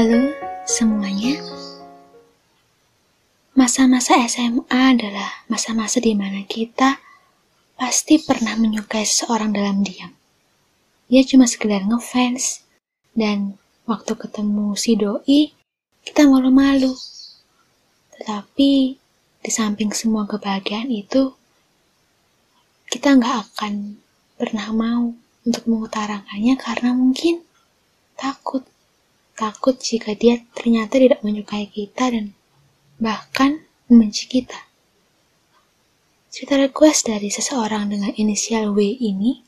Halo semuanya. Masa-masa SMA adalah masa-masa di mana kita pasti pernah menyukai seseorang dalam diam. Dia cuma sekedar ngefans dan waktu ketemu si doi kita malu-malu. Tetapi di samping semua kebahagiaan itu kita nggak akan pernah mau untuk mengutarakannya karena mungkin takut. Takut jika dia ternyata tidak menyukai kita dan bahkan membenci kita. Cerita request dari seseorang dengan inisial W ini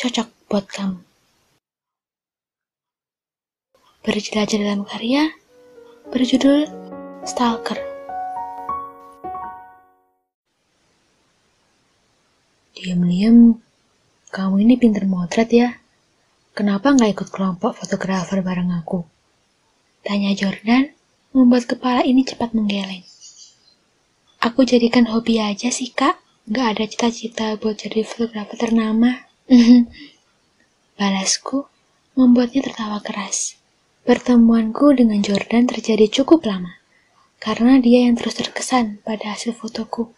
cocok buat kamu. Berjelajah dalam karya berjudul Stalker. Diam-diam, kamu ini pinter motret ya. Kenapa nggak ikut kelompok fotografer bareng aku? Tanya Jordan, membuat kepala ini cepat menggeleng. Aku jadikan hobi aja sih, Kak. Nggak ada cita-cita buat jadi fotografer ternama. Balasku membuatnya tertawa keras. Pertemuanku dengan Jordan terjadi cukup lama, karena dia yang terus terkesan pada hasil fotoku.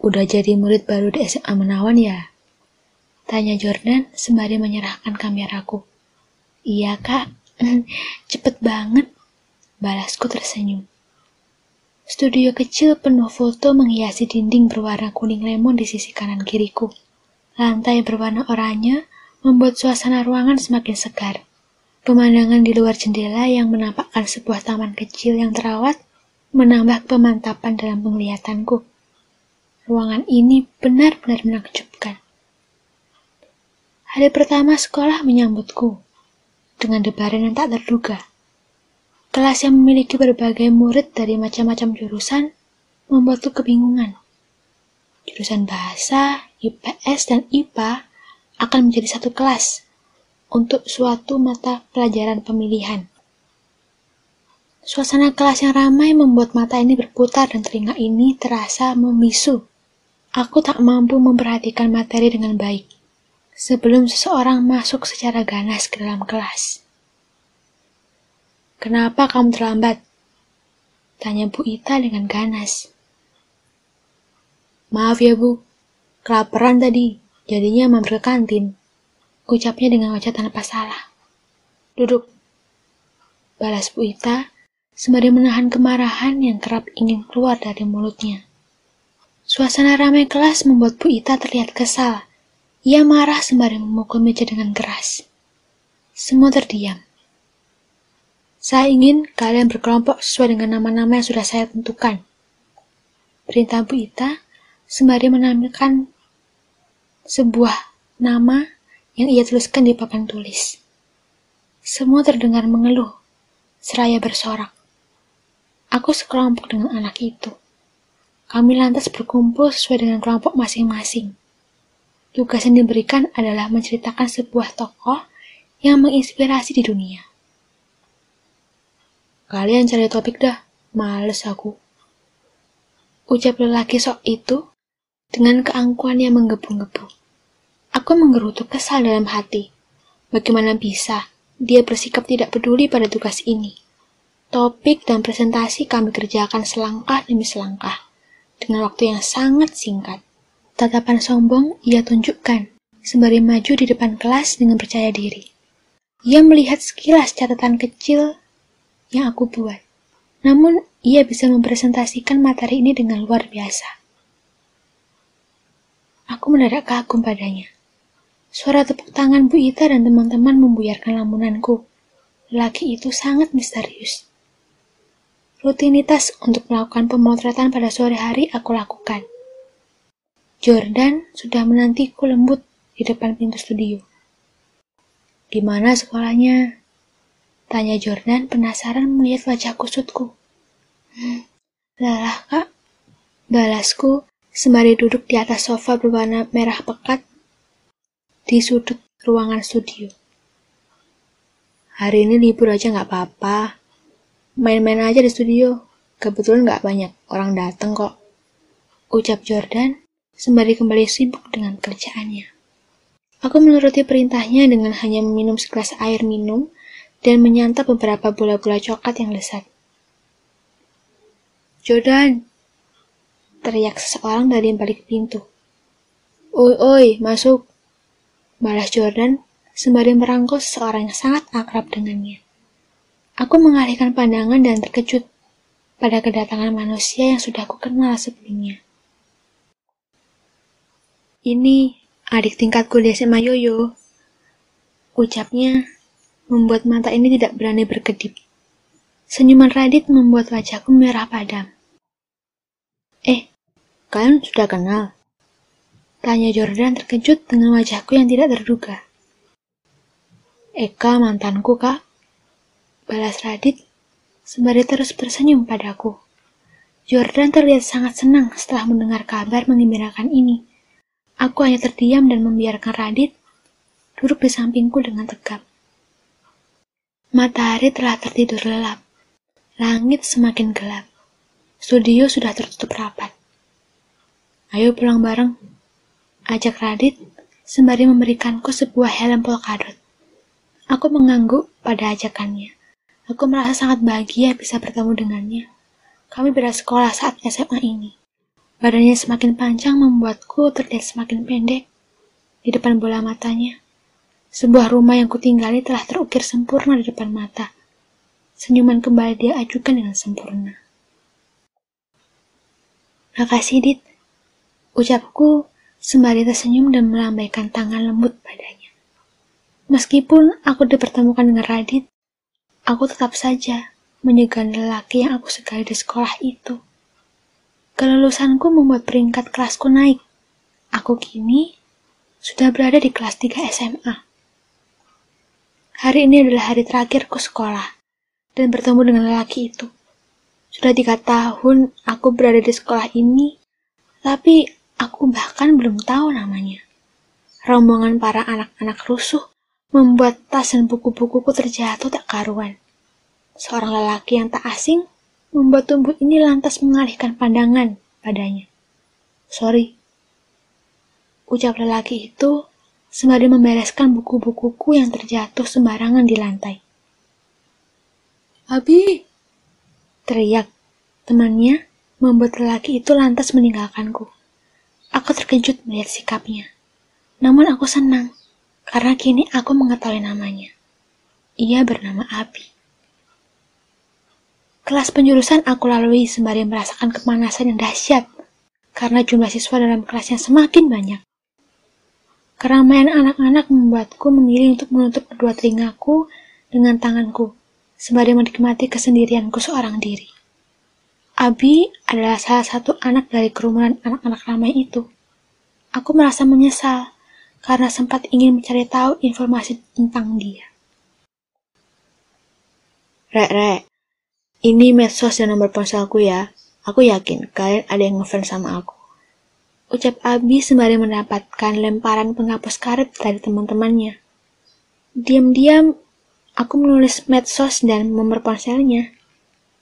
Udah jadi murid baru di SMA Menawan ya? Tanya Jordan sembari menyerahkan kameraku. Iya kak, cepet banget. Balasku tersenyum. Studio kecil penuh foto menghiasi dinding berwarna kuning lemon di sisi kanan kiriku. Lantai berwarna oranye membuat suasana ruangan semakin segar. Pemandangan di luar jendela yang menampakkan sebuah taman kecil yang terawat menambah pemantapan dalam penglihatanku. Ruangan ini benar-benar menakjubkan. Hari pertama sekolah menyambutku dengan debaran yang tak terduga. Kelas yang memiliki berbagai murid dari macam-macam jurusan membuatku kebingungan. Jurusan bahasa, IPS, dan IPA akan menjadi satu kelas untuk suatu mata pelajaran pemilihan. Suasana kelas yang ramai membuat mata ini berputar dan telinga ini terasa memisu. Aku tak mampu memperhatikan materi dengan baik sebelum seseorang masuk secara ganas ke dalam kelas. Kenapa kamu terlambat? Tanya Bu Ita dengan ganas. Maaf ya Bu, kelaparan tadi, jadinya mampir ke kantin. Ucapnya dengan wajah tanpa salah. Duduk. Balas Bu Ita, sembari menahan kemarahan yang kerap ingin keluar dari mulutnya. Suasana ramai kelas membuat Bu Ita terlihat kesal ia marah sembari memukul meja dengan keras. Semua terdiam. Saya ingin kalian berkelompok sesuai dengan nama-nama yang sudah saya tentukan. Perintah Bu Ita sembari menampilkan sebuah nama yang ia tuliskan di papan tulis. Semua terdengar mengeluh, seraya bersorak. Aku sekelompok dengan anak itu. Kami lantas berkumpul sesuai dengan kelompok masing-masing. Tugas yang diberikan adalah menceritakan sebuah tokoh yang menginspirasi di dunia. Kalian cari topik dah, males aku. Ucap lelaki sok itu dengan keangkuhan yang menggebu-gebu. Aku menggerutu kesal dalam hati. Bagaimana bisa dia bersikap tidak peduli pada tugas ini? Topik dan presentasi kami kerjakan selangkah demi selangkah, dengan waktu yang sangat singkat. Tatapan sombong ia tunjukkan sembari maju di depan kelas dengan percaya diri. Ia melihat sekilas catatan kecil yang aku buat. Namun, ia bisa mempresentasikan materi ini dengan luar biasa. Aku mendadak kagum padanya. Suara tepuk tangan Bu Ita dan teman-teman membuyarkan lamunanku. Laki itu sangat misterius. Rutinitas untuk melakukan pemotretan pada sore hari aku lakukan. Jordan sudah menantiku lembut di depan pintu studio. Gimana sekolahnya? Tanya Jordan penasaran melihat wajah kusutku. Hmm, lelah kak, balasku sembari duduk di atas sofa berwarna merah pekat di sudut ruangan studio. Hari ini libur aja nggak apa-apa. Main-main aja di studio. Kebetulan nggak banyak orang dateng kok. Ucap Jordan sembari kembali sibuk dengan kerjaannya. Aku menuruti perintahnya dengan hanya meminum segelas air minum dan menyantap beberapa bola-bola coklat yang lesat. Jordan, teriak seseorang dari balik pintu. Oi, oi, masuk. Balas Jordan sembari merangkul seseorang yang sangat akrab dengannya. Aku mengalihkan pandangan dan terkejut pada kedatangan manusia yang sudah aku kenal sebelumnya. Ini adik tingkatku di SMA Yoyo. Ucapnya membuat mata ini tidak berani berkedip. Senyuman Radit membuat wajahku merah padam. Eh, kalian sudah kenal? Tanya Jordan terkejut dengan wajahku yang tidak terduga. Eka mantanku, kak. Balas Radit, sembari terus tersenyum padaku. Jordan terlihat sangat senang setelah mendengar kabar mengembirakan ini. Aku hanya terdiam dan membiarkan Radit duduk di sampingku dengan tegap. Matahari telah tertidur lelap. Langit semakin gelap. Studio sudah tertutup rapat. Ayo pulang bareng. Ajak Radit sembari memberikanku sebuah helm polkadot. Aku mengangguk pada ajakannya. Aku merasa sangat bahagia bisa bertemu dengannya. Kami beda sekolah saat SMA ini. Badannya semakin panjang membuatku terlihat semakin pendek di depan bola matanya. Sebuah rumah yang kutinggali telah terukir sempurna di depan mata. Senyuman kembali dia ajukan dengan sempurna. Makasih, Dit. Ucapku sembari tersenyum dan melambaikan tangan lembut padanya. Meskipun aku dipertemukan dengan Radit, aku tetap saja menyegan lelaki yang aku segali di sekolah itu. Kelulusanku membuat peringkat kelasku naik. Aku kini sudah berada di kelas 3 SMA. Hari ini adalah hari terakhirku sekolah dan bertemu dengan lelaki itu. Sudah tiga tahun aku berada di sekolah ini, tapi aku bahkan belum tahu namanya. Rombongan para anak-anak rusuh membuat tas dan buku-bukuku terjatuh tak karuan. Seorang lelaki yang tak asing membuat tubuh ini lantas mengalihkan pandangan padanya. Sorry. Ucap lelaki itu sembari membereskan buku-bukuku yang terjatuh sembarangan di lantai. Abi! Teriak. Temannya membuat lelaki itu lantas meninggalkanku. Aku terkejut melihat sikapnya. Namun aku senang, karena kini aku mengetahui namanya. Ia bernama Abi. Kelas penjurusan aku lalui sembari merasakan kepanasan yang dahsyat, karena jumlah siswa dalam kelasnya semakin banyak. Keramaian anak-anak membuatku memilih untuk menutup kedua telingaku dengan tanganku, sembari menikmati kesendirianku seorang diri. Abi adalah salah satu anak dari kerumunan anak-anak ramai itu. Aku merasa menyesal karena sempat ingin mencari tahu informasi tentang dia. Rek, Rek, ini medsos dan nomor ponselku ya. Aku yakin kalian ada yang ngefans sama aku. Ucap Abi sembari mendapatkan lemparan penghapus karet dari teman-temannya. Diam-diam, aku menulis medsos dan nomor ponselnya.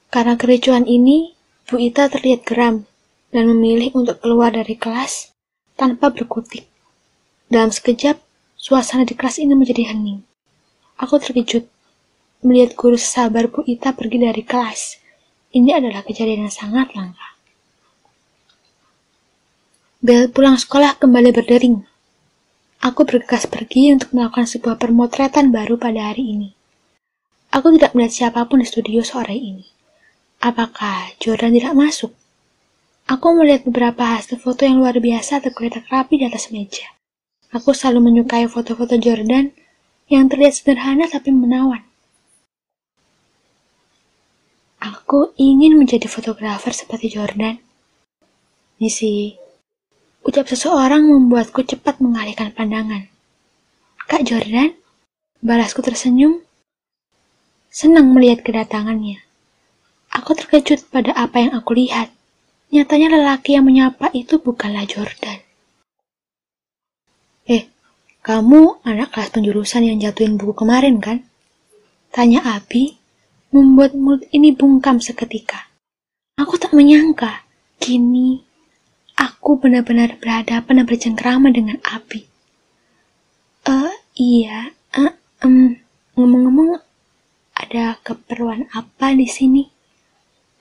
Karena kericuan ini, Bu Ita terlihat geram dan memilih untuk keluar dari kelas tanpa berkutik. Dalam sekejap, suasana di kelas ini menjadi hening. Aku terkejut melihat guru sabar Bu Ita pergi dari kelas. Ini adalah kejadian yang sangat langka. Bel pulang sekolah kembali berdering. Aku bergegas pergi untuk melakukan sebuah permotretan baru pada hari ini. Aku tidak melihat siapa pun di studio sore ini. Apakah Jordan tidak masuk? Aku melihat beberapa hasil foto yang luar biasa tergeletak rapi di atas meja. Aku selalu menyukai foto-foto Jordan yang terlihat sederhana tapi menawan. Aku ingin menjadi fotografer seperti Jordan. Misi Ucap seseorang membuatku cepat mengalihkan pandangan. Kak Jordan, balasku tersenyum, senang melihat kedatangannya. Aku terkejut pada apa yang aku lihat. Nyatanya lelaki yang menyapa itu bukanlah Jordan. Eh, kamu anak kelas penjurusan yang jatuhin buku kemarin kan? Tanya Abi, membuat mulut ini bungkam seketika. Aku tak menyangka, kini Aku benar-benar berhadapan dan bercengkrama dengan api. Eh, uh, iya, uh, um, ngomong-ngomong, ada keperluan apa di sini?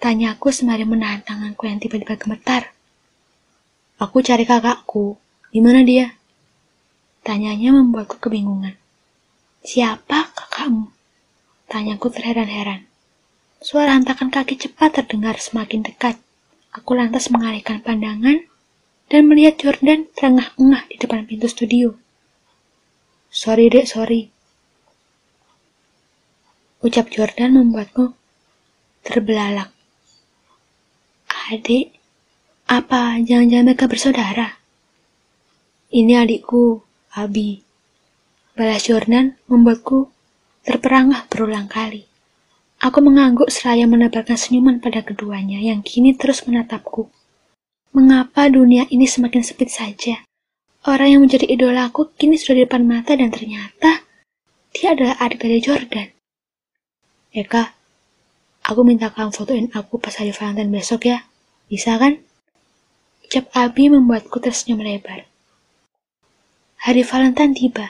Tanyaku sembari menahan tanganku yang tiba-tiba gemetar. Aku cari kakakku. Di mana dia? Tanyanya membuatku kebingungan. Siapa kakakmu? Tanyaku terheran-heran. Suara hentakan kaki cepat terdengar semakin dekat. Aku lantas mengalihkan pandangan dan melihat Jordan terengah-engah di depan pintu studio. Sorry dek, sorry. Ucap Jordan membuatku terbelalak. Adik, apa jangan-jangan mereka bersaudara? Ini adikku, Abi. Balas Jordan membuatku terperangah berulang kali. Aku mengangguk seraya menebarkan senyuman pada keduanya yang kini terus menatapku. Mengapa dunia ini semakin sempit saja? Orang yang menjadi idolaku kini sudah di depan mata dan ternyata dia adalah adik dari Jordan. Eka, aku minta kamu fotoin aku pas hari Valentine besok ya. Bisa kan? Ucap Abi membuatku tersenyum lebar. Hari Valentine tiba.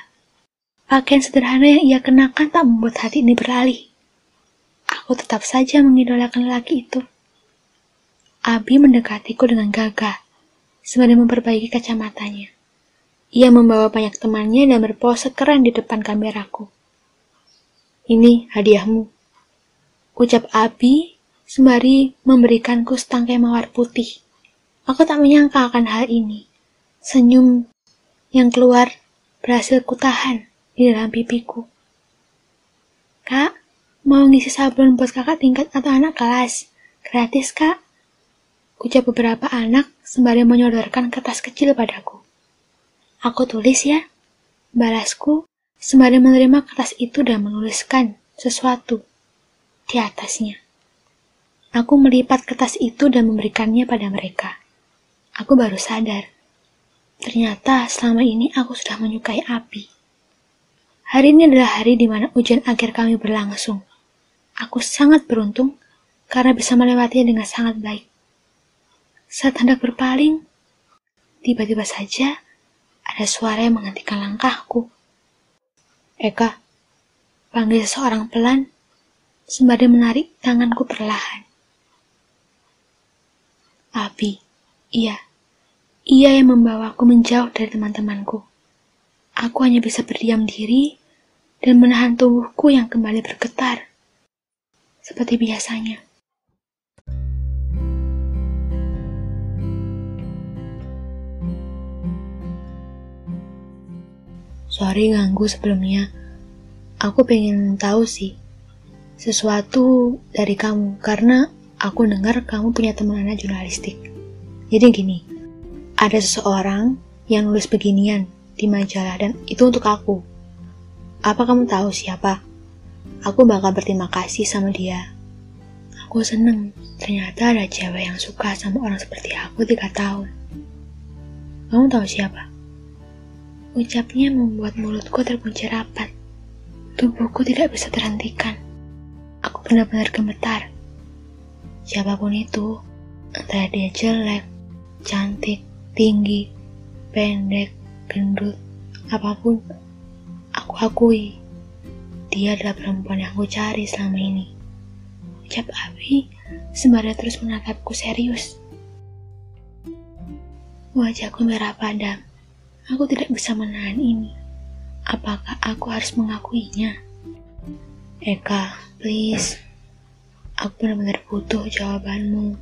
Pakaian sederhana yang ia kenakan tak membuat hati ini beralih. Aku tetap saja mengidolakan laki itu. Abi mendekatiku dengan gagah, sembari memperbaiki kacamatanya. Ia membawa banyak temannya dan berpose keren di depan kameraku. Ini hadiahmu. Ucap Abi sembari memberikanku setangkai mawar putih. Aku tak menyangka akan hal ini. Senyum yang keluar berhasil kutahan di dalam pipiku. Kak, mau ngisi sablon buat kakak tingkat atau anak kelas? Gratis, kak. Ucap beberapa anak sembari menyodorkan kertas kecil padaku. Aku tulis ya. Balasku sembari menerima kertas itu dan menuliskan sesuatu di atasnya. Aku melipat kertas itu dan memberikannya pada mereka. Aku baru sadar. Ternyata selama ini aku sudah menyukai api. Hari ini adalah hari di mana ujian akhir kami berlangsung. Aku sangat beruntung karena bisa melewatinya dengan sangat baik. Saat hendak berpaling, tiba-tiba saja ada suara yang menghentikan langkahku. Eka, panggil seseorang pelan, sembari menarik tanganku perlahan. Abi, iya, ia yang membawaku menjauh dari teman-temanku. Aku hanya bisa berdiam diri dan menahan tubuhku yang kembali bergetar. Seperti biasanya. Sorry ganggu sebelumnya. Aku pengen tahu sih sesuatu dari kamu karena aku dengar kamu punya teman anak jurnalistik. Jadi gini, ada seseorang yang nulis beginian di majalah dan itu untuk aku. Apa kamu tahu siapa? Aku bakal berterima kasih sama dia. Aku seneng, ternyata ada cewek yang suka sama orang seperti aku tiga tahun. Kamu tahu siapa? Ucapnya membuat mulutku terkunci rapat. Tubuhku tidak bisa terhentikan. Aku benar-benar gemetar. Siapa pun itu, entah dia jelek, cantik, tinggi, pendek, gendut, apa pun, aku akui dia adalah perempuan yang aku cari selama ini. Ucap Abi sembari terus menatapku serius. Wajahku merah padam. Aku tidak bisa menahan ini. Apakah aku harus mengakuinya? Eka, please. Aku benar-benar butuh jawabanmu.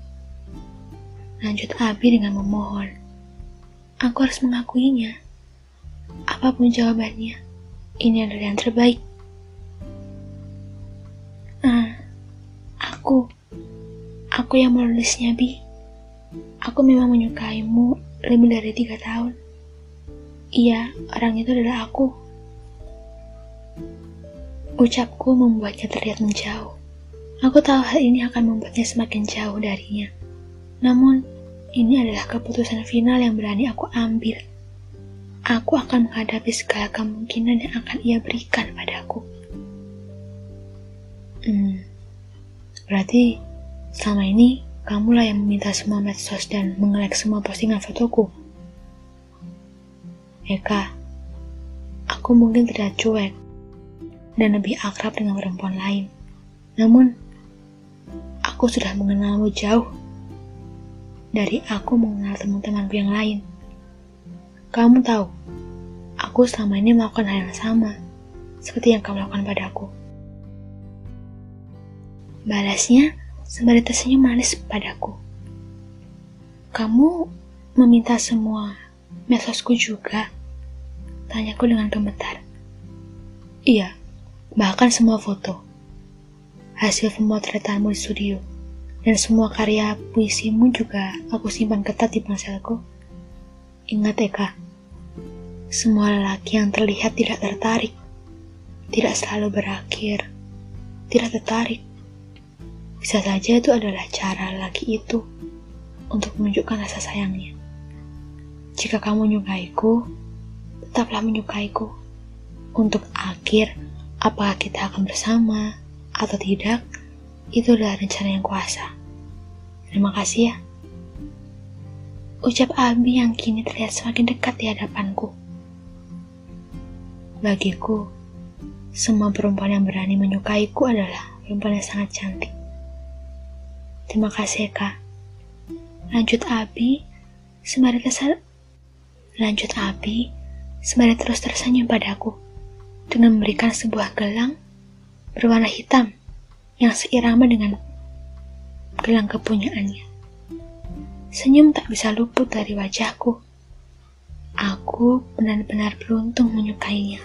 Lanjut Abi dengan memohon. Aku harus mengakuinya. Apa pun jawabannya, ini adalah yang terbaik. Ah, aku, aku yang menulisnya, Bi. Aku memang menyukaimu lebih dari tiga tahun. Iya, orang itu adalah aku. Ucapku membuatnya terlihat menjauh. Aku tahu hal ini akan membuatnya semakin jauh darinya. Namun, ini adalah keputusan final yang berani aku ambil. Aku akan menghadapi segala kemungkinan yang akan ia berikan padaku. Hmm, berarti selama ini kamulah yang meminta semua medsos dan mengelek semua postingan fotoku. Eka, aku mungkin tidak cuek dan lebih akrab dengan perempuan lain. Namun, aku sudah mengenalmu jauh dari aku mengenal teman-temanku yang lain. Kamu tahu, aku selama ini melakukan hal yang sama, seperti yang kamu lakukan padaku. Balasnya, sembari tersenyum manis padaku. Kamu meminta semua mesosku juga? Tanyaku dengan gemetar. Iya, bahkan semua foto. Hasil pemotretanmu di studio. Dan semua karya puisimu juga aku simpan ketat di ponselku. Ingat Eka, semua lelaki yang terlihat tidak tertarik, tidak selalu berakhir, tidak tertarik. Bisa saja itu adalah cara lelaki itu untuk menunjukkan rasa sayangnya. Jika kamu menyukaiku, tetaplah menyukaiku. Untuk akhir, apakah kita akan bersama atau tidak, itu adalah rencana yang kuasa. Terima kasih ya. Ucap Abi yang kini terlihat semakin dekat di hadapanku. Bagiku, semua perempuan yang berani menyukaiku adalah perempuan yang sangat cantik. Terima kasih, Kak. Lanjut Abi, sembari kesal. Lanjut Abi, sembari terus tersenyum padaku dengan memberikan sebuah gelang berwarna hitam yang seirama dengan gelang kepunyaannya. Senyum tak bisa luput dari wajahku. Aku benar-benar beruntung menyukainya.